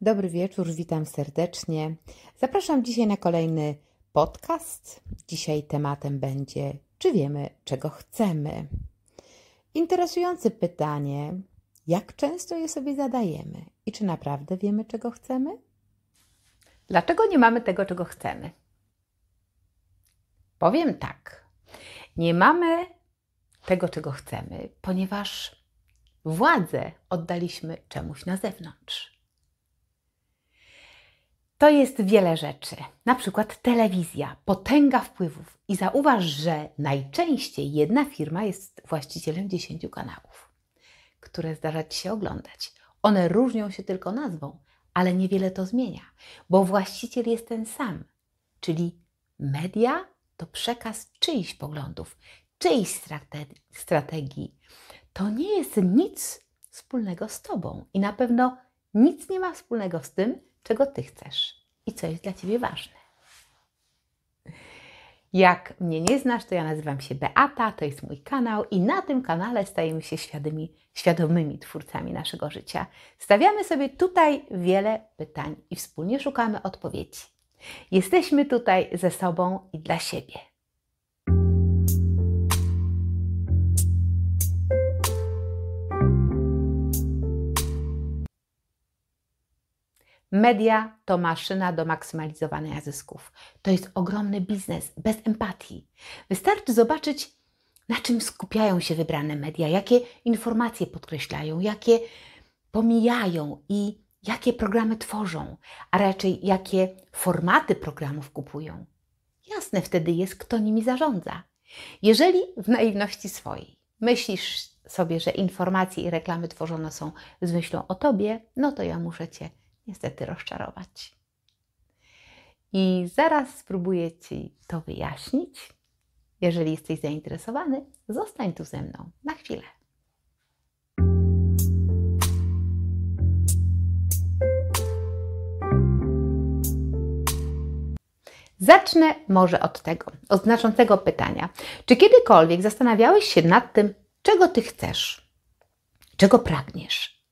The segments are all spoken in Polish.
Dobry wieczór, witam serdecznie. Zapraszam dzisiaj na kolejny podcast. Dzisiaj tematem będzie, czy wiemy, czego chcemy. Interesujące pytanie, jak często je sobie zadajemy i czy naprawdę wiemy, czego chcemy? Dlaczego nie mamy tego, czego chcemy? Powiem tak. Nie mamy tego, czego chcemy, ponieważ władzę oddaliśmy czemuś na zewnątrz. To jest wiele rzeczy, na przykład telewizja, potęga wpływów. I zauważ, że najczęściej jedna firma jest właścicielem 10 kanałów, które zdarza Ci się oglądać. One różnią się tylko nazwą, ale niewiele to zmienia, bo właściciel jest ten sam, czyli media to przekaz czyichś poglądów, czyjś strategii. To nie jest nic wspólnego z Tobą i na pewno nic nie ma wspólnego z tym, czego Ty chcesz i co jest dla Ciebie ważne. Jak mnie nie znasz, to ja nazywam się Beata, to jest mój kanał i na tym kanale stajemy się świadomymi, świadomymi twórcami naszego życia. Stawiamy sobie tutaj wiele pytań i wspólnie szukamy odpowiedzi. Jesteśmy tutaj ze sobą i dla siebie. Media to maszyna do maksymalizowania zysków. To jest ogromny biznes bez empatii. Wystarczy zobaczyć, na czym skupiają się wybrane media, jakie informacje podkreślają, jakie pomijają i jakie programy tworzą, a raczej jakie formaty programów kupują. Jasne wtedy jest, kto nimi zarządza. Jeżeli w naiwności swojej myślisz sobie, że informacje i reklamy tworzone są z myślą o tobie, no to ja muszę cię niestety rozczarować. I zaraz spróbuję Ci to wyjaśnić. Jeżeli jesteś zainteresowany, zostań tu ze mną na chwilę. Zacznę może od tego, od znaczącego pytania. Czy kiedykolwiek zastanawiałeś się nad tym, czego Ty chcesz? Czego pragniesz?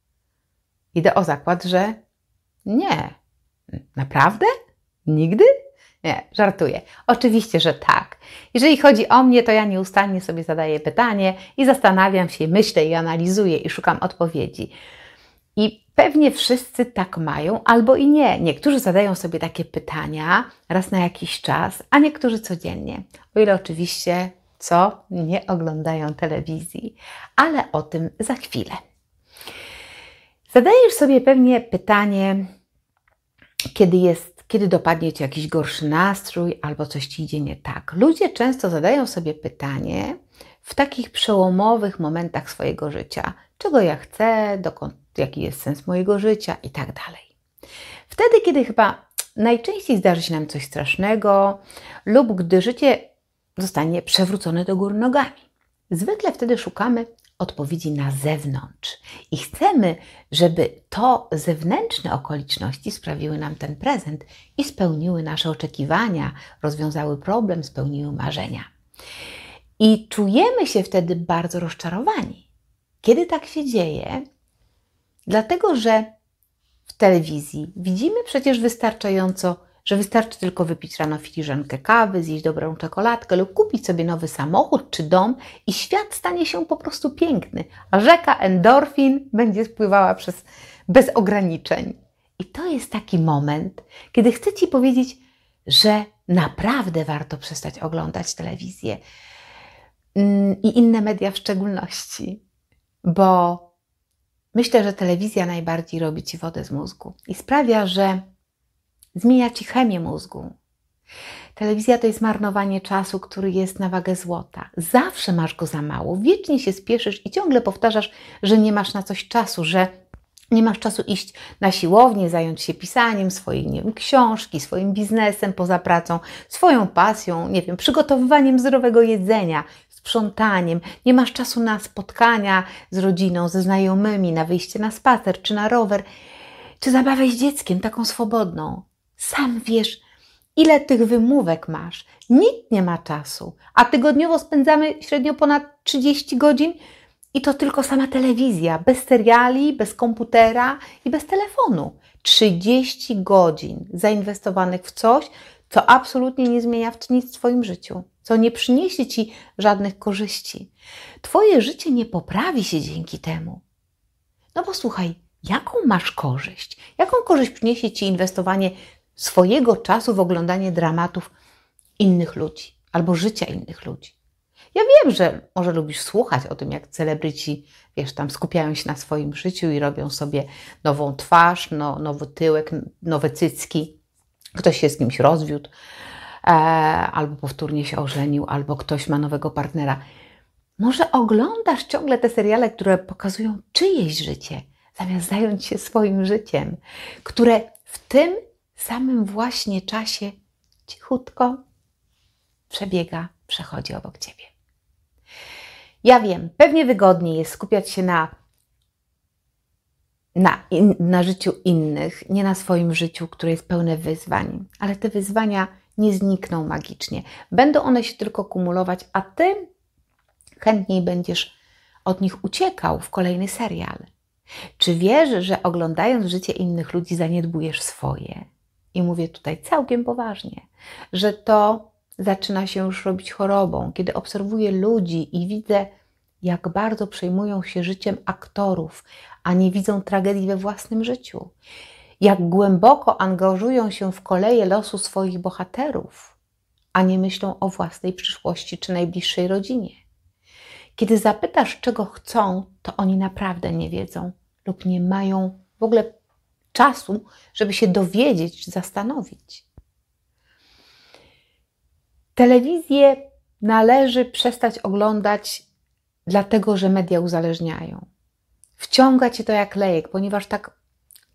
Idę o zakład, że nie. Naprawdę? Nigdy? Nie, żartuję. Oczywiście, że tak. Jeżeli chodzi o mnie, to ja nieustannie sobie zadaję pytanie i zastanawiam się, myślę i analizuję i szukam odpowiedzi. I pewnie wszyscy tak mają, albo i nie. Niektórzy zadają sobie takie pytania raz na jakiś czas, a niektórzy codziennie. O ile oczywiście co nie oglądają telewizji, ale o tym za chwilę. Zadajesz sobie pewnie pytanie, kiedy jest, kiedy dopadnie Cię jakiś gorszy nastrój albo coś Ci idzie nie tak. Ludzie często zadają sobie pytanie w takich przełomowych momentach swojego życia, czego ja chcę, dokąd, jaki jest sens mojego życia i tak dalej. Wtedy, kiedy chyba najczęściej zdarzy się nam coś strasznego lub gdy życie zostanie przewrócone do góry nogami. Zwykle wtedy szukamy odpowiedzi na zewnątrz. I chcemy, żeby to zewnętrzne okoliczności sprawiły nam ten prezent i spełniły nasze oczekiwania, rozwiązały problem, spełniły marzenia. I czujemy się wtedy bardzo rozczarowani. Kiedy tak się dzieje? Dlatego, że w telewizji widzimy przecież wystarczająco że wystarczy tylko wypić rano filiżankę kawy, zjeść dobrą czekoladkę lub kupić sobie nowy samochód czy dom i świat stanie się po prostu piękny, a rzeka endorfin będzie spływała przez, bez ograniczeń. I to jest taki moment, kiedy chcę Ci powiedzieć, że naprawdę warto przestać oglądać telewizję mm, i inne media w szczególności, bo myślę, że telewizja najbardziej robi Ci wodę z mózgu i sprawia, że zmienia ci chemię mózgu. Telewizja to jest marnowanie czasu, który jest na wagę złota. Zawsze masz go za mało, wiecznie się spieszysz i ciągle powtarzasz, że nie masz na coś czasu, że nie masz czasu iść na siłownię, zająć się pisaniem swojej, nie wiem, książki, swoim biznesem poza pracą, swoją pasją, nie wiem, przygotowywaniem zdrowego jedzenia, sprzątaniem. Nie masz czasu na spotkania z rodziną, ze znajomymi, na wyjście na spacer czy na rower, czy zabawę z dzieckiem, taką swobodną. Sam wiesz, ile tych wymówek masz. Nikt nie ma czasu, a tygodniowo spędzamy średnio ponad 30 godzin I to tylko sama telewizja, bez seriali, bez komputera i bez telefonu. 30 godzin zainwestowanych w coś, co absolutnie nie zmienia nic w Twoim życiu, co nie przyniesie Ci żadnych korzyści. Twoje życie nie poprawi się dzięki temu. No bo słuchaj, jaką masz korzyść? Jaką korzyść przyniesie Ci inwestowanie swojego czasu w oglądanie dramatów innych ludzi albo życia innych ludzi? Ja wiem, że może lubisz słuchać o tym, jak celebryci, wiesz, tam skupiają się na swoim życiu i robią sobie nową twarz, no, nowy tyłek, nowe cycki. Ktoś się z kimś rozwiódł, e, albo powtórnie się ożenił, albo ktoś ma nowego partnera. Może oglądasz ciągle te seriale, które pokazują czyjeś życie, zamiast zająć się swoim życiem, które w tym samym właśnie czasie cichutko przebiega, przechodzi obok ciebie. Ja wiem, pewnie wygodniej jest skupiać się na, na, in, na życiu innych, nie na swoim życiu, które jest pełne wyzwań, ale te wyzwania nie znikną magicznie. Będą one się tylko kumulować, a ty chętniej będziesz od nich uciekał w kolejny serial. Czy wiesz, że oglądając życie innych ludzi zaniedbujesz swoje? I mówię tutaj całkiem poważnie, że to zaczyna się już robić chorobą, kiedy obserwuję ludzi i widzę, jak bardzo przejmują się życiem aktorów, a nie widzą tragedii we własnym życiu. Jak głęboko angażują się w koleje losu swoich bohaterów, a nie myślą o własnej przyszłości czy najbliższej rodzinie. Kiedy zapytasz, czego chcą, to oni naprawdę nie wiedzą lub nie mają w ogóle czasu, żeby się dowiedzieć zastanowić. Telewizję należy przestać oglądać, dlatego że media uzależniają. Wciąga cię to jak lejek, ponieważ tak,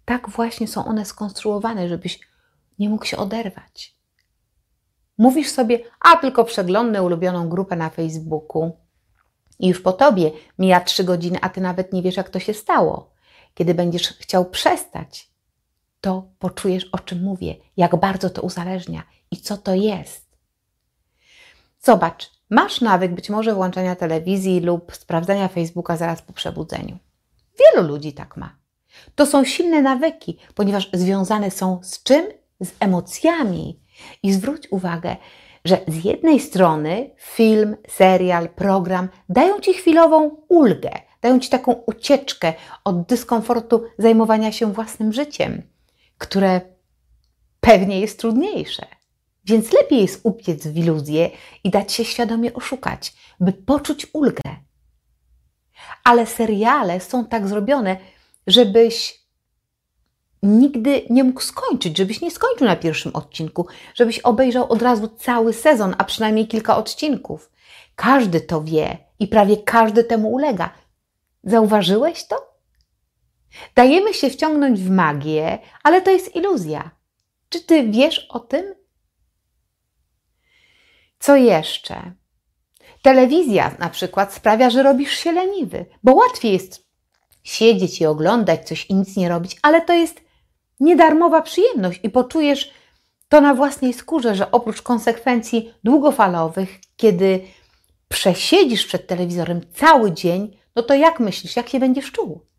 tak właśnie są one skonstruowane, żebyś nie mógł się oderwać. Mówisz sobie, a tylko przeglądnę ulubioną grupę na Facebooku. I już po tobie mija trzy godziny, a ty nawet nie wiesz, jak to się stało. Kiedy będziesz chciał przestać, to poczujesz, o czym mówię, jak bardzo to uzależnia i co to jest. Zobacz, masz nawyk być może włączania telewizji lub sprawdzania Facebooka zaraz po przebudzeniu. Wielu ludzi tak ma. To są silne nawyki, ponieważ związane są z czym? Z emocjami. I zwróć uwagę, że z jednej strony film, serial, program dają ci chwilową ulgę, dają ci taką ucieczkę od dyskomfortu zajmowania się własnym życiem, które pewnie jest trudniejsze. Więc lepiej jest upiec w iluzję i dać się świadomie oszukać, by poczuć ulgę. Ale seriale są tak zrobione, żebyś nigdy nie mógł skończyć, żebyś nie skończył na pierwszym odcinku, żebyś obejrzał od razu cały sezon, a przynajmniej kilka odcinków. Każdy to wie i prawie każdy temu ulega. Zauważyłeś to? Dajemy się wciągnąć w magię, ale to jest iluzja. Czy ty wiesz o tym? Co jeszcze? Telewizja na przykład sprawia, że robisz się leniwy, bo łatwiej jest siedzieć i oglądać coś i nic nie robić, ale to jest niedarmowa przyjemność i poczujesz to na własnej skórze, że oprócz konsekwencji długofalowych, kiedy przesiedzisz przed telewizorem cały dzień, no to jak myślisz, jak się będziesz czuł?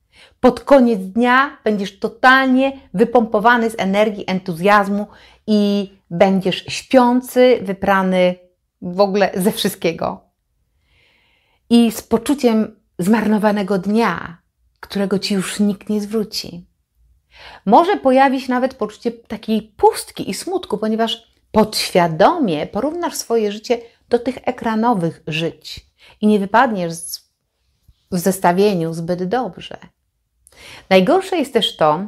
Pod koniec dnia będziesz totalnie wypompowany z energii, entuzjazmu i będziesz śpiący, wyprany w ogóle ze wszystkiego. I z poczuciem zmarnowanego dnia, którego ci już nikt nie zwróci. Może pojawić nawet poczucie takiej pustki i smutku, ponieważ podświadomie porównasz swoje życie do tych ekranowych żyć i nie wypadniesz w zestawieniu zbyt dobrze. Najgorsze jest też to,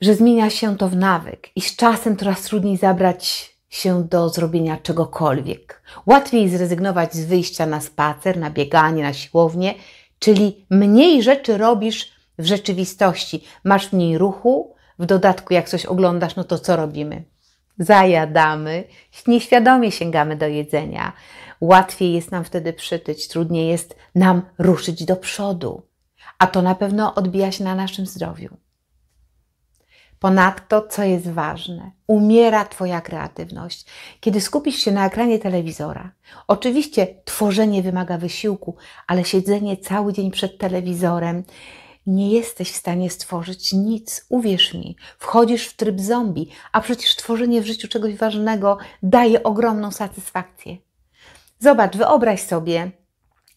że zmienia się to w nawyk i z czasem coraz trudniej zabrać się do zrobienia czegokolwiek. Łatwiej zrezygnować z wyjścia na spacer, na bieganie, na siłownię, czyli mniej rzeczy robisz w rzeczywistości. Masz mniej ruchu, w dodatku jak coś oglądasz, no to co robimy? Zajadamy, nieświadomie sięgamy do jedzenia. Łatwiej jest nam wtedy przytyć, trudniej jest nam ruszyć do przodu, a to na pewno odbija się na naszym zdrowiu. Ponadto, co jest ważne, umiera Twoja kreatywność. Kiedy skupisz się na ekranie telewizora, oczywiście tworzenie wymaga wysiłku, ale siedzenie cały dzień przed telewizorem, nie jesteś w stanie stworzyć nic, uwierz mi. Wchodzisz w tryb zombie, a przecież tworzenie w życiu czegoś ważnego daje ogromną satysfakcję. Zobacz, wyobraź sobie,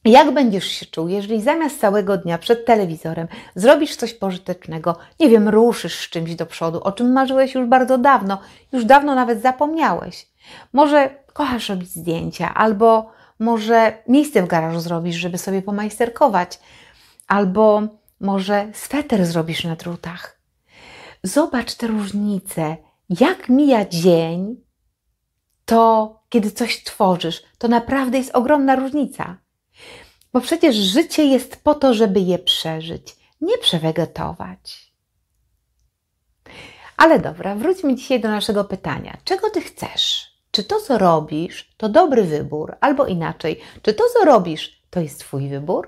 jak będziesz się czuł, jeżeli zamiast całego dnia przed telewizorem zrobisz coś pożytecznego, nie wiem, ruszysz z czymś do przodu, o czym marzyłeś już bardzo dawno, już dawno nawet zapomniałeś. Może kochasz robić zdjęcia, albo może miejsce w garażu zrobisz, żeby sobie pomajsterkować, albo może sweter zrobisz na drutach. Zobacz te różnice. Jak mija dzień, to kiedy coś tworzysz, to naprawdę jest ogromna różnica. Bo przecież życie jest po to, żeby je przeżyć, nie przewegetować. Ale dobra, wróćmy dzisiaj do naszego pytania. Czego ty chcesz? Czy to, co robisz, to dobry wybór, albo inaczej, czy to, co robisz, to jest Twój wybór?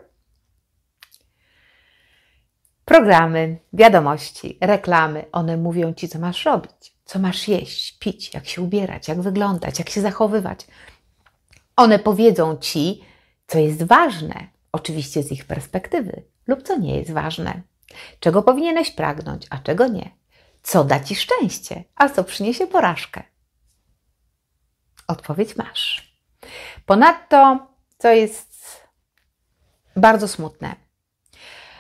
Programy, wiadomości, reklamy, one mówią Ci, co masz robić, co masz jeść, pić, jak się ubierać, jak wyglądać, jak się zachowywać. One powiedzą Ci, co jest ważne, oczywiście z ich perspektywy, lub co nie jest ważne. Czego powinieneś pragnąć, a czego nie. Co da Ci szczęście, a co przyniesie porażkę. Odpowiedź masz. Ponadto, co jest bardzo smutne,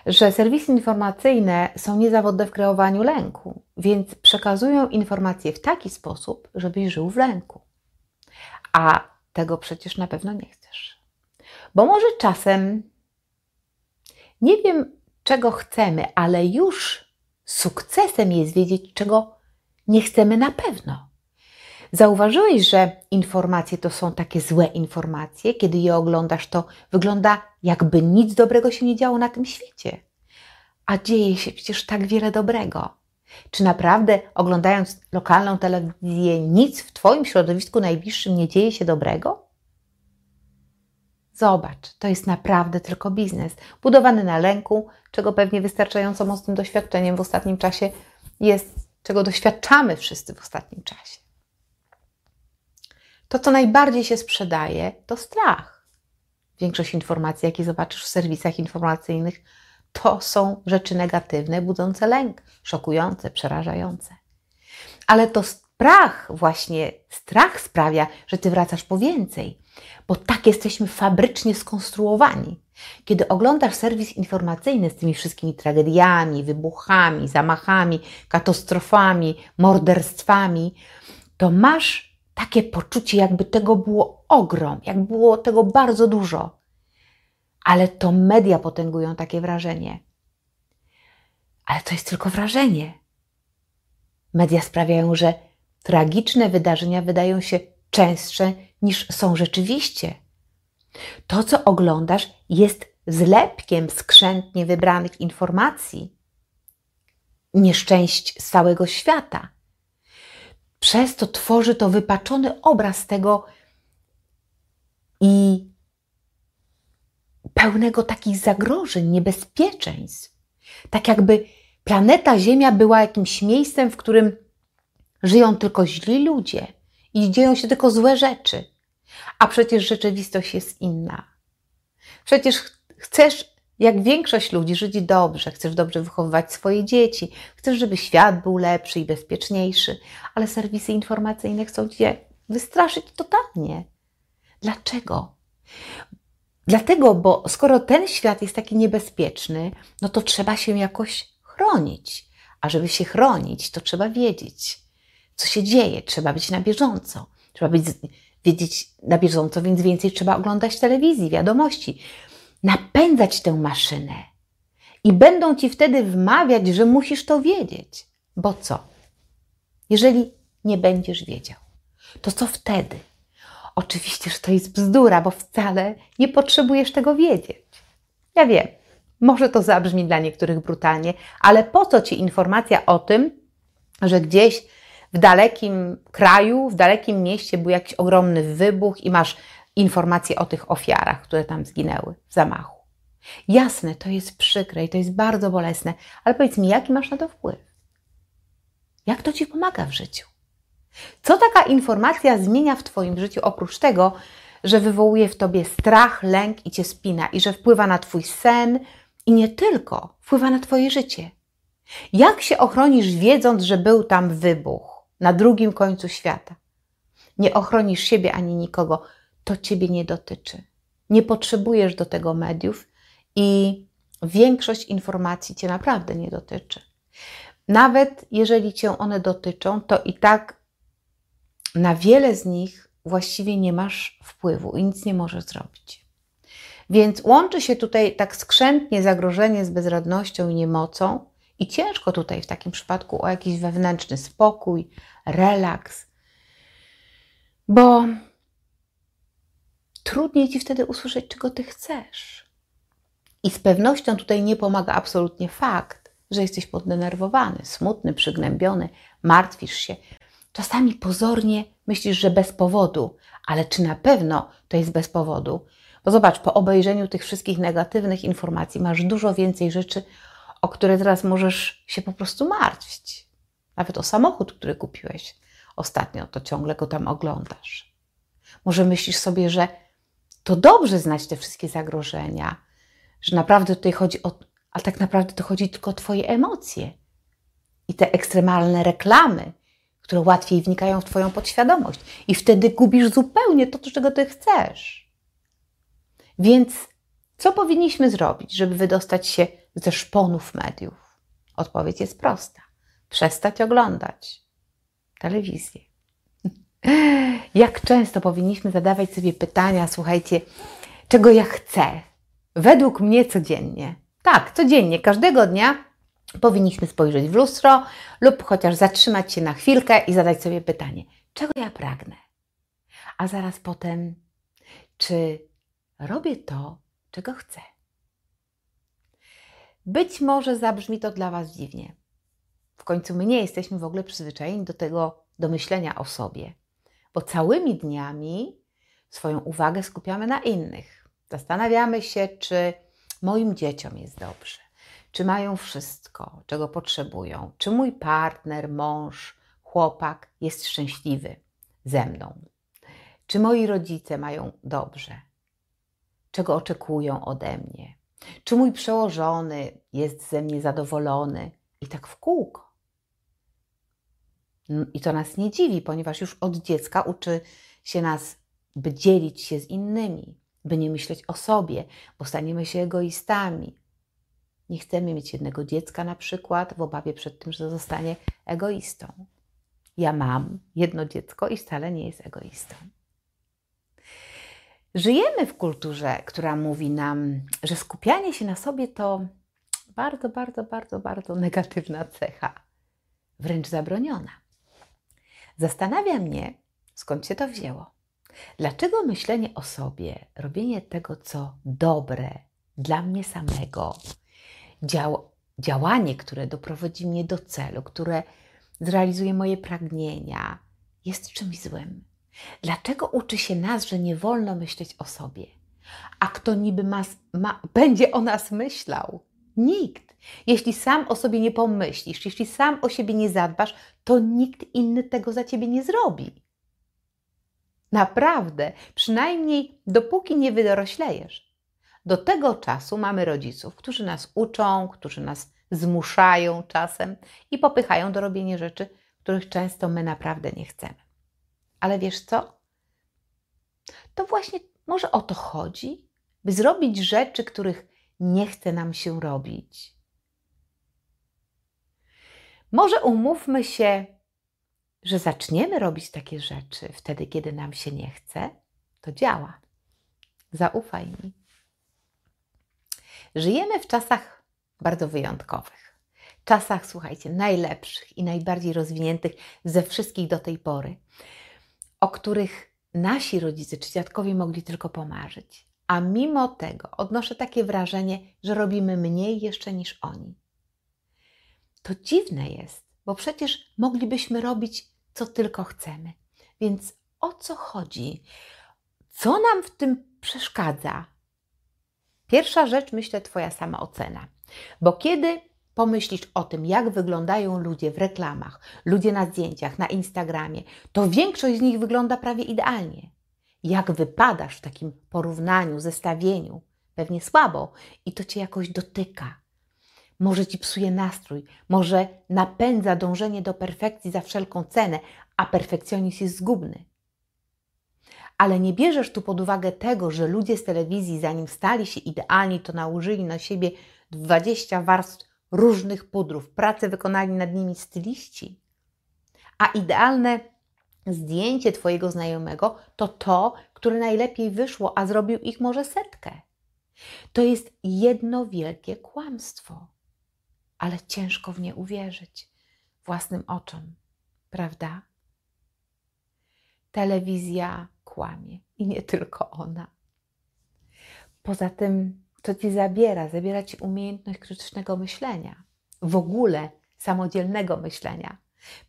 że serwisy informacyjne są niezawodne w kreowaniu lęku, więc przekazują informacje w taki sposób, żebyś żył w lęku. A tego przecież na pewno nie chcesz. Bo może czasem nie wiem, czego chcemy, ale już sukcesem jest wiedzieć, czego nie chcemy na pewno. Zauważyłeś, że informacje to są takie złe informacje? Kiedy je oglądasz, to wygląda jakby nic dobrego się nie działo na tym świecie. A dzieje się przecież tak wiele dobrego. Czy naprawdę oglądając lokalną telewizję nic w Twoim środowisku najbliższym nie dzieje się dobrego? Zobacz, to jest naprawdę tylko biznes, budowany na lęku, czego pewnie wystarczająco mocnym doświadczeniem w ostatnim czasie jest, czego doświadczamy wszyscy w ostatnim czasie. To, co najbardziej się sprzedaje, to strach. Większość informacji, jakie zobaczysz w serwisach informacyjnych, to są rzeczy negatywne, budzące lęk, szokujące, przerażające. Ale to strach, właśnie strach sprawia, że ty wracasz po więcej, bo tak jesteśmy fabrycznie skonstruowani. Kiedy oglądasz serwis informacyjny z tymi wszystkimi tragediami, wybuchami, zamachami, katastrofami, morderstwami, to masz takie poczucie, jakby tego było ogrom, jak było tego bardzo dużo. Ale to media potęgują takie wrażenie. Ale to jest tylko wrażenie. Media sprawiają, że tragiczne wydarzenia wydają się częstsze niż są rzeczywiście. To, co oglądasz, jest zlepkiem skrzętnie wybranych informacji, nieszczęść z całego świata. Przez to tworzy to wypaczony obraz tego i pełnego takich zagrożeń, niebezpieczeństw. Tak jakby planeta Ziemia była jakimś miejscem, w którym żyją tylko źli ludzie i dzieją się tylko złe rzeczy. A przecież rzeczywistość jest inna. Przecież chcesz jak większość ludzi, żyć dobrze, chcesz dobrze wychowywać swoje dzieci, chcesz, żeby świat był lepszy i bezpieczniejszy, ale serwisy informacyjne chcą cię wystraszyć totalnie. Dlaczego? Dlatego, bo skoro ten świat jest taki niebezpieczny, no to trzeba się jakoś chronić. A żeby się chronić, to trzeba wiedzieć, co się dzieje, trzeba być na bieżąco. Trzeba być, wiedzieć na bieżąco, więc więcej trzeba oglądać telewizji, wiadomości napędzać tę maszynę. I będą ci wtedy wmawiać, że musisz to wiedzieć. Bo co? Jeżeli nie będziesz wiedział, to co wtedy? Oczywiście, że to jest bzdura, bo wcale nie potrzebujesz tego wiedzieć. Ja wiem, może to zabrzmi dla niektórych brutalnie, ale po co ci informacja o tym, że gdzieś w dalekim kraju, w dalekim mieście był jakiś ogromny wybuch i masz informacje o tych ofiarach, które tam zginęły w zamachu. Jasne, to jest przykre i to jest bardzo bolesne, ale powiedz mi, jaki masz na to wpływ? Jak to Ci pomaga w życiu? Co taka informacja zmienia w Twoim życiu oprócz tego, że wywołuje w Tobie strach, lęk i Cię spina i że wpływa na Twój sen i nie tylko, wpływa na Twoje życie? Jak się ochronisz, wiedząc, że był tam wybuch na drugim końcu świata? Nie ochronisz siebie ani nikogo, to Ciebie nie dotyczy. Nie potrzebujesz do tego mediów i większość informacji Cię naprawdę nie dotyczy. Nawet jeżeli Cię one dotyczą, to i tak na wiele z nich właściwie nie masz wpływu i nic nie możesz zrobić. Więc łączy się tutaj tak skrzętnie zagrożenie z bezradnością i niemocą, i ciężko tutaj w takim przypadku o jakiś wewnętrzny spokój, relaks, bo trudniej ci wtedy usłyszeć, czego ty chcesz. I z pewnością tutaj nie pomaga absolutnie fakt, że jesteś poddenerwowany, smutny, przygnębiony, martwisz się. Czasami pozornie myślisz, że bez powodu, ale czy na pewno to jest bez powodu? Bo zobacz, po obejrzeniu tych wszystkich negatywnych informacji masz dużo więcej rzeczy, o które teraz możesz się po prostu martwić. Nawet o samochód, który kupiłeś ostatnio, to ciągle go tam oglądasz. Może myślisz sobie, że to dobrze znać te wszystkie zagrożenia, że naprawdę tutaj chodzi o, a tak naprawdę to chodzi tylko o Twoje emocje i te ekstremalne reklamy, które łatwiej wnikają w Twoją podświadomość, i wtedy gubisz zupełnie to, czego Ty chcesz. Więc co powinniśmy zrobić, żeby wydostać się ze szponów mediów? Odpowiedź jest prosta: przestać oglądać telewizję. Jak często powinniśmy zadawać sobie pytania, słuchajcie, czego ja chcę? Według mnie codziennie. Tak, codziennie, każdego dnia powinniśmy spojrzeć w lustro lub chociaż zatrzymać się na chwilkę i zadać sobie pytanie: czego ja pragnę? A zaraz potem, czy robię to, czego chcę? Być może zabrzmi to dla Was dziwnie. W końcu my nie jesteśmy w ogóle przyzwyczajeni do tego, do myślenia o sobie, bo całymi dniami swoją uwagę skupiamy na innych. Zastanawiamy się, czy moim dzieciom jest dobrze, czy mają wszystko, czego potrzebują, czy mój partner, mąż, chłopak jest szczęśliwy ze mną, czy moi rodzice mają dobrze, czego oczekują ode mnie, czy mój przełożony jest ze mnie zadowolony i tak w kółko. I to nas nie dziwi, ponieważ już od dziecka uczy się nas, by dzielić się z innymi, by nie myśleć o sobie, bo staniemy się egoistami. Nie chcemy mieć jednego dziecka na przykład w obawie przed tym, że zostanie egoistą. Ja mam jedno dziecko i wcale nie jest egoistą. Żyjemy w kulturze, która mówi nam, że skupianie się na sobie to bardzo, bardzo, bardzo, bardzo negatywna cecha, wręcz zabroniona. Zastanawia mnie, skąd się to wzięło. Dlaczego myślenie o sobie, robienie tego, co dobre dla mnie samego, dział, działanie, które doprowadzi mnie do celu, które zrealizuje moje pragnienia, jest czymś złym? Dlaczego uczy się nas, że nie wolno myśleć o sobie? A kto niby ma, ma, będzie o nas myślał? Nikt. Jeśli sam o sobie nie pomyślisz, jeśli sam o siebie nie zadbasz, to nikt inny tego za ciebie nie zrobi. Naprawdę, przynajmniej dopóki nie wydoroślejesz. Do tego czasu mamy rodziców, którzy nas uczą, którzy nas zmuszają czasem i popychają do robienia rzeczy, których często my naprawdę nie chcemy. Ale wiesz co? To właśnie może o to chodzi, by zrobić rzeczy, których nie chce nam się robić. Może umówmy się, że zaczniemy robić takie rzeczy wtedy, kiedy nam się nie chce, to działa. Zaufaj mi. Żyjemy w czasach bardzo wyjątkowych. Czasach, słuchajcie, najlepszych i najbardziej rozwiniętych ze wszystkich do tej pory, o których nasi rodzice czy dziadkowie mogli tylko pomarzyć. A mimo tego odnoszę takie wrażenie, że robimy mniej jeszcze niż oni. To dziwne jest, bo przecież moglibyśmy robić co tylko chcemy. Więc o co chodzi? Co nam w tym przeszkadza? Pierwsza rzecz, myślę, Twoja sama ocena. Bo kiedy pomyślisz o tym, jak wyglądają ludzie w reklamach, ludzie na zdjęciach, na Instagramie, to większość z nich wygląda prawie idealnie. Jak wypadasz w takim porównaniu, zestawieniu? Pewnie słabo i to cię jakoś dotyka. Może ci psuje nastrój, może napędza dążenie do perfekcji za wszelką cenę, a perfekcjonizm jest zgubny. Ale nie bierzesz tu pod uwagę tego, że ludzie z telewizji, zanim stali się idealni, to nałożyli na siebie 20 warstw różnych pudrów. Pracę wykonali nad nimi styliści. A idealne zdjęcie Twojego znajomego to to, które najlepiej wyszło, a zrobił ich może setkę. To jest jedno wielkie kłamstwo, ale ciężko w nie uwierzyć własnym oczom, prawda? Telewizja kłamie i nie tylko ona. Poza tym, to ci zabiera, zabiera ci umiejętność krytycznego myślenia, w ogóle samodzielnego myślenia,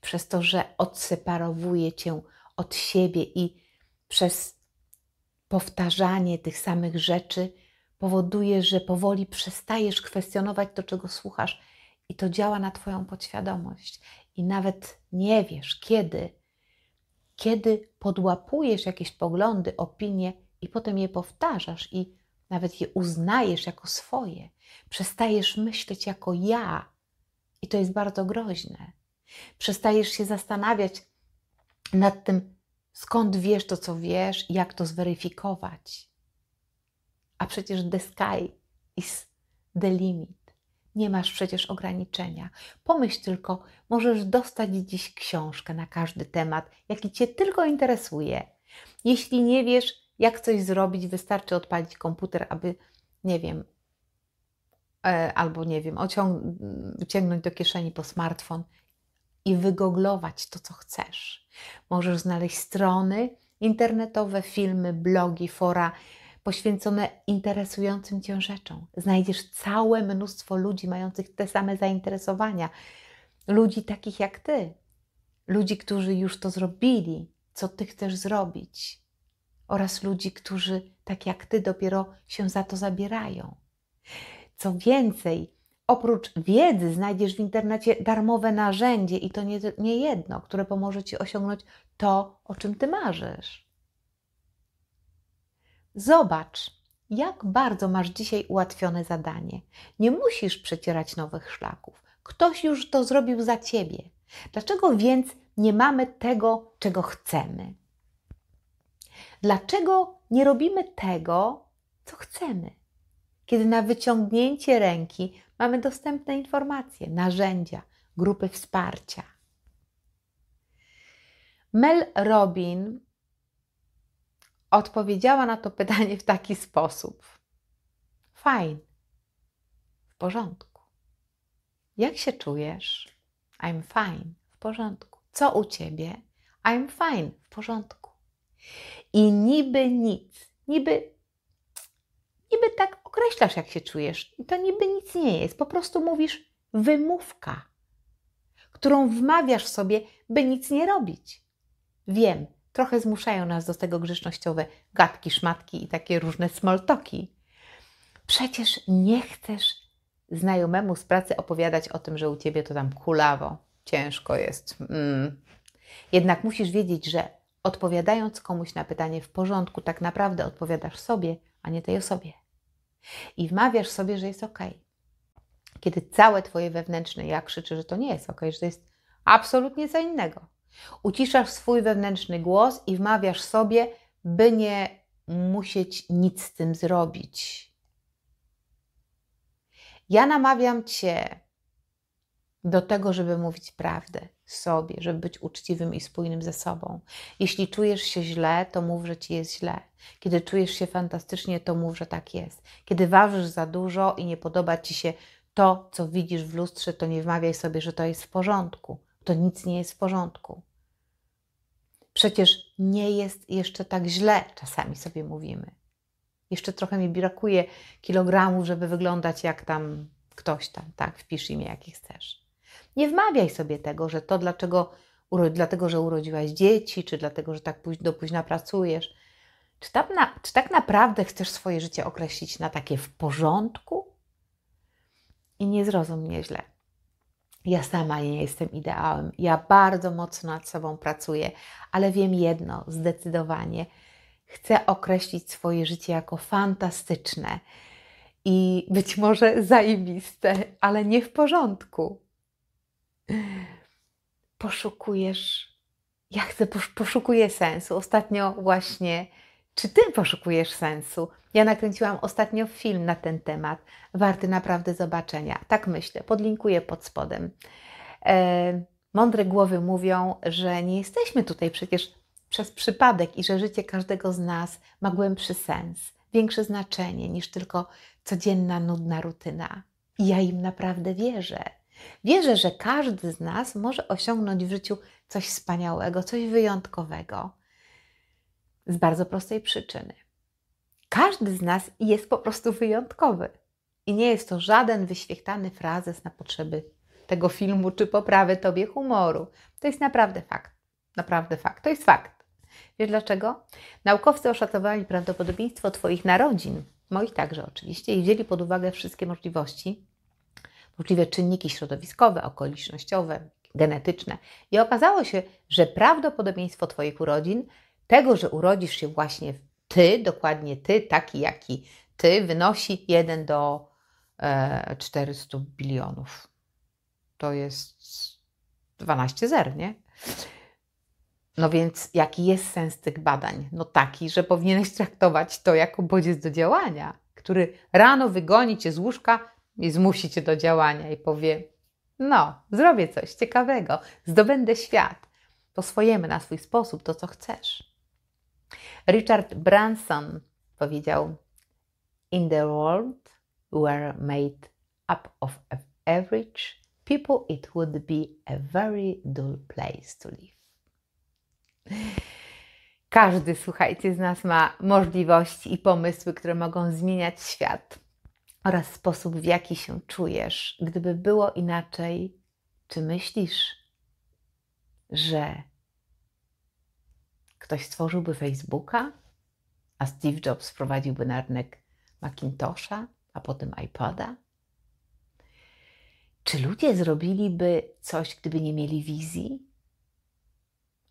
przez to, że odseparowuje cię od siebie i przez powtarzanie tych samych rzeczy powoduje, że powoli przestajesz kwestionować to, czego słuchasz, i to działa na Twoją podświadomość. I nawet nie wiesz, kiedy, kiedy podłapujesz jakieś poglądy, opinie i potem je powtarzasz i nawet je uznajesz jako swoje. Przestajesz myśleć jako ja, i to jest bardzo groźne. Przestajesz się zastanawiać nad tym, skąd wiesz to, co wiesz, jak to zweryfikować. A przecież the sky is the limit. Nie masz przecież ograniczenia. Pomyśl tylko, możesz dostać dziś książkę na każdy temat, jaki Cię tylko interesuje. Jeśli nie wiesz, jak coś zrobić, wystarczy odpalić komputer, aby, nie wiem, e, albo nie wiem, wyciągnąć do kieszeni po smartfon i wygooglować to, co chcesz. Możesz znaleźć strony internetowe, filmy, blogi, fora poświęcone interesującym Cię rzeczom. Znajdziesz całe mnóstwo ludzi mających te same zainteresowania, ludzi takich jak Ty, ludzi, którzy już to zrobili, co Ty chcesz zrobić, oraz ludzi, którzy tak jak Ty dopiero się za to zabierają. Co więcej, oprócz wiedzy znajdziesz w internecie darmowe narzędzie i to nie, nie jedno, które pomoże Ci osiągnąć to, o czym Ty marzysz. Zobacz, jak bardzo masz dzisiaj ułatwione zadanie. Nie musisz przecierać nowych szlaków. Ktoś już to zrobił za ciebie. Dlaczego więc nie mamy tego, czego chcemy? Dlaczego nie robimy tego, co chcemy? Kiedy na wyciągnięcie ręki mamy dostępne informacje, narzędzia, grupy wsparcia. Mel Robin odpowiedziała na to pytanie w taki sposób: Fajnie, w porządku. Jak się czujesz? I'm fine, w porządku. Co u ciebie? I'm fine, w porządku. I niby nic, niby, niby tak określasz, jak się czujesz. I to niby nic nie jest. Po prostu mówisz wymówka, którą wmawiasz sobie, by nic nie robić. Wiem, trochę zmuszają nas do tego grzecznościowe gadki, szmatki i takie różne smoltoki. Przecież nie chcesz znajomemu z pracy opowiadać o tym, że u ciebie to tam kulawo, ciężko jest. Mm. Jednak musisz wiedzieć, że odpowiadając komuś na pytanie w porządku, tak naprawdę odpowiadasz sobie, a nie tej osobie. I wmawiasz sobie, że jest ok. Kiedy całe Twoje wewnętrzne ja krzyczy, że to nie jest ok, że to jest absolutnie co innego. Uciszasz swój wewnętrzny głos i wmawiasz sobie, by nie musieć nic z tym zrobić. Ja namawiam Cię do tego, żeby mówić prawdę sobie, żeby być uczciwym i spójnym ze sobą. Jeśli czujesz się źle, to mów, że ci jest źle. Kiedy czujesz się fantastycznie, to mów, że tak jest. Kiedy ważysz za dużo i nie podoba ci się to, co widzisz w lustrze, to nie wmawiaj sobie, że to jest w porządku to nic nie jest w porządku. Przecież nie jest jeszcze tak źle, czasami sobie mówimy. Jeszcze trochę mi brakuje kilogramów, żeby wyglądać jak tam ktoś tam, tak? Wpisz imię, jakie chcesz. Nie wmawiaj sobie tego, że to dlaczego, dlatego, że urodziłaś dzieci, czy dlatego, że tak do późna pracujesz. Czy, tam na, czy tak naprawdę chcesz swoje życie określić na takie w porządku? I nie zrozum mnie źle. Ja sama nie jestem ideałem. Ja bardzo mocno nad sobą pracuję, ale wiem jedno zdecydowanie. Chcę określić swoje życie jako fantastyczne i być może zajebiste, ale nie w porządku. Poszukujesz, ja chcę, poszukuję sensu. Ostatnio właśnie, czy ty poszukujesz sensu? Ja nakręciłam ostatnio film na ten temat, warty naprawdę zobaczenia. Tak myślę, podlinkuję pod spodem. E, mądre głowy mówią, że nie jesteśmy tutaj przecież przez przypadek i że życie każdego z nas ma głębszy sens, większe znaczenie niż tylko codzienna, nudna rutyna. I ja im naprawdę wierzę. Wierzę, że każdy z nas może osiągnąć w życiu coś wspaniałego, coś wyjątkowego. Z bardzo prostej przyczyny. Każdy z nas jest po prostu wyjątkowy. I nie jest to żaden wyświechtany frazes na potrzeby tego filmu czy poprawy tobie humoru. To jest naprawdę fakt. Naprawdę fakt. To jest fakt. Wiesz dlaczego? Naukowcy oszacowali prawdopodobieństwo Twoich narodzin, moich także oczywiście, i wzięli pod uwagę wszystkie możliwości, możliwe czynniki środowiskowe, okolicznościowe, genetyczne. I okazało się, że prawdopodobieństwo Twoich urodzin, tego, że urodzisz się właśnie Ty, dokładnie Ty, taki jaki Ty, wynosi 1 do e, 400 bilionów. To jest 12 zer, nie? No więc jaki jest sens tych badań? No taki, że powinieneś traktować to jako bodziec do działania, który rano wygoni cię z łóżka i zmusi cię do działania i powie: No, zrobię coś ciekawego, zdobędę świat po swojemu, na swój sposób, to co chcesz. Richard Branson powiedział: In the world were made up of average people, it would be a very dull place to live. Każdy, słuchajcie, z nas ma możliwości i pomysły, które mogą zmieniać świat oraz sposób, w jaki się czujesz. Gdyby było inaczej, czy myślisz, że ktoś stworzyłby Facebooka, a Steve Jobs wprowadziłby na rynek Macintosha, a potem iPoda? Czy ludzie zrobiliby coś, gdyby nie mieli wizji?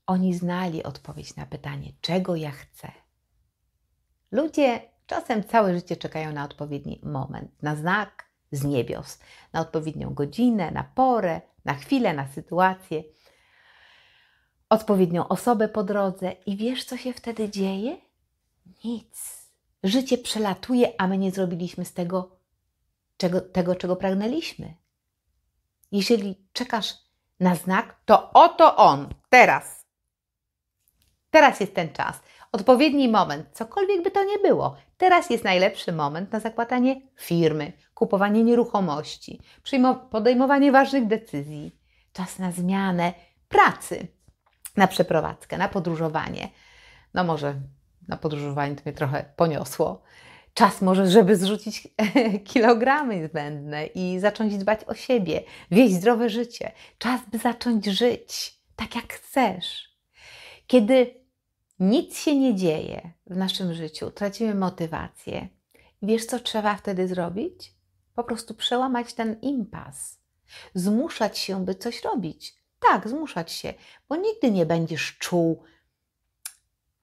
Oni znali odpowiedź na pytanie, czego ja chcę. Ludzie czasem całe życie czekają na odpowiedni moment, na znak z niebios, na odpowiednią godzinę, na porę, na chwilę, na sytuację, odpowiednią osobę po drodze. I wiesz, co się wtedy dzieje? Nic. Życie przelatuje, a my nie zrobiliśmy z tego, czego, tego, czego pragnęliśmy. Jeżeli czekasz na znak, to oto on, teraz Teraz jest ten czas, odpowiedni moment, cokolwiek by to nie było. Teraz jest najlepszy moment na zakładanie firmy, kupowanie nieruchomości, podejmowanie ważnych decyzji. Czas na zmianę pracy, na przeprowadzkę, na podróżowanie. No może na podróżowanie to mnie trochę poniosło. Czas może, żeby zrzucić kilogramy zbędne i zacząć dbać o siebie, wieść zdrowe życie. Czas, by zacząć żyć tak, jak chcesz. Kiedy nic się nie dzieje w naszym życiu, tracimy motywację. Wiesz, co trzeba wtedy zrobić? Po prostu przełamać ten impas, zmuszać się, by coś robić. Tak, zmuszać się, bo nigdy nie będziesz czuł,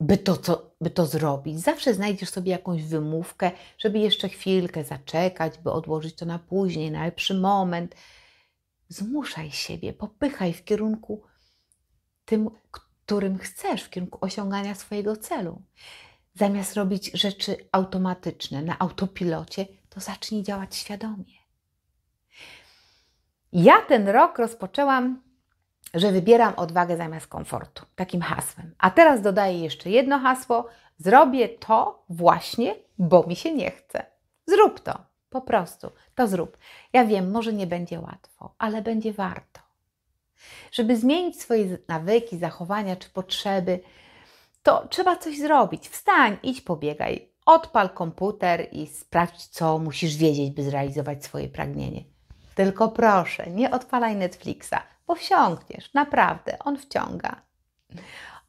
by to, co, by to zrobić. Zawsze znajdziesz sobie jakąś wymówkę, żeby jeszcze chwilkę zaczekać, by odłożyć to na później, na lepszy moment. Zmuszaj siebie, popychaj w kierunku tym, którym chcesz, w kierunku osiągania swojego celu. Zamiast robić rzeczy automatyczne, na autopilocie, to zacznij działać świadomie. Ja ten rok rozpoczęłam, że wybieram odwagę zamiast komfortu, takim hasłem. A teraz dodaję jeszcze jedno hasło: zrobię to właśnie, bo mi się nie chce. Zrób to, po prostu, to zrób. Ja wiem, może nie będzie łatwo, ale będzie warto. Żeby zmienić swoje nawyki, zachowania czy potrzeby, to trzeba coś zrobić. Wstań, idź pobiegaj, odpal komputer i sprawdź, co musisz wiedzieć, by zrealizować swoje pragnienie. Tylko proszę, nie odpalaj Netflixa, bo wsiąkniesz, naprawdę, on wciąga.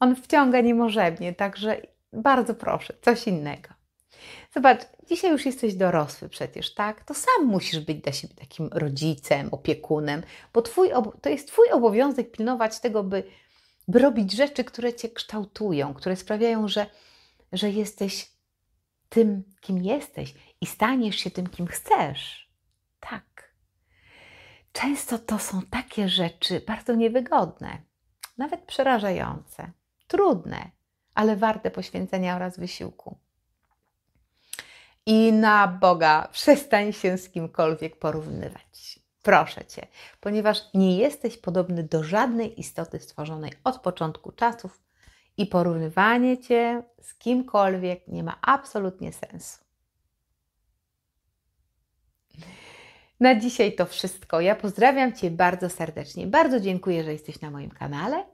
On wciąga niemożebnie, także bardzo proszę, coś innego. Zobacz, dzisiaj już jesteś dorosły przecież, tak? To sam musisz być dla siebie takim rodzicem, opiekunem, bo twój, to jest Twój obowiązek pilnować tego, by, by robić rzeczy, które Cię kształtują, które sprawiają, że, że jesteś tym, kim jesteś i staniesz się tym, kim chcesz. Tak. Często to są takie rzeczy bardzo niewygodne, nawet przerażające, trudne, ale warte poświęcenia oraz wysiłku. I na Boga przestań się z kimkolwiek porównywać. Proszę Cię, ponieważ nie jesteś podobny do żadnej istoty stworzonej od początku czasów i porównywanie Cię z kimkolwiek nie ma absolutnie sensu. Na dzisiaj to wszystko. Ja pozdrawiam Cię bardzo serdecznie. Bardzo dziękuję, że jesteś na moim kanale.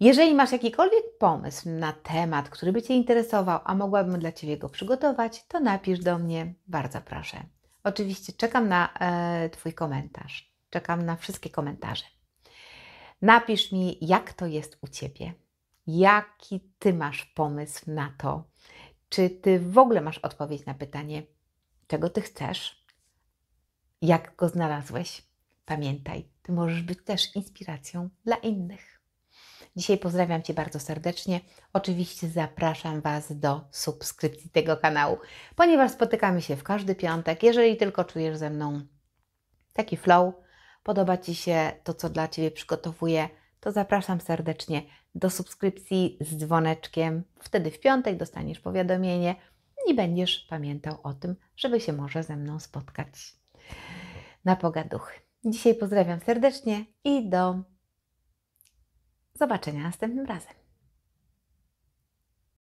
Jeżeli masz jakikolwiek pomysł na temat, który by Cię interesował, a mogłabym dla Ciebie go przygotować, to napisz do mnie, bardzo proszę. Oczywiście czekam na e, Twój komentarz, czekam na wszystkie komentarze. Napisz mi, jak to jest u Ciebie, jaki Ty masz pomysł na to, czy Ty w ogóle masz odpowiedź na pytanie, czego Ty chcesz, jak go znalazłeś. Pamiętaj, Ty możesz być też inspiracją dla innych. Dzisiaj pozdrawiam Cię bardzo serdecznie. Oczywiście zapraszam Was do subskrypcji tego kanału, ponieważ spotykamy się w każdy piątek. Jeżeli tylko czujesz ze mną taki flow, podoba Ci się to, co dla Ciebie przygotowuję, to zapraszam serdecznie do subskrypcji z dzwoneczkiem. Wtedy w piątek dostaniesz powiadomienie i będziesz pamiętał o tym, żeby się może ze mną spotkać na pogaduchy. Dzisiaj pozdrawiam serdecznie i do zobaczenia następnym razem.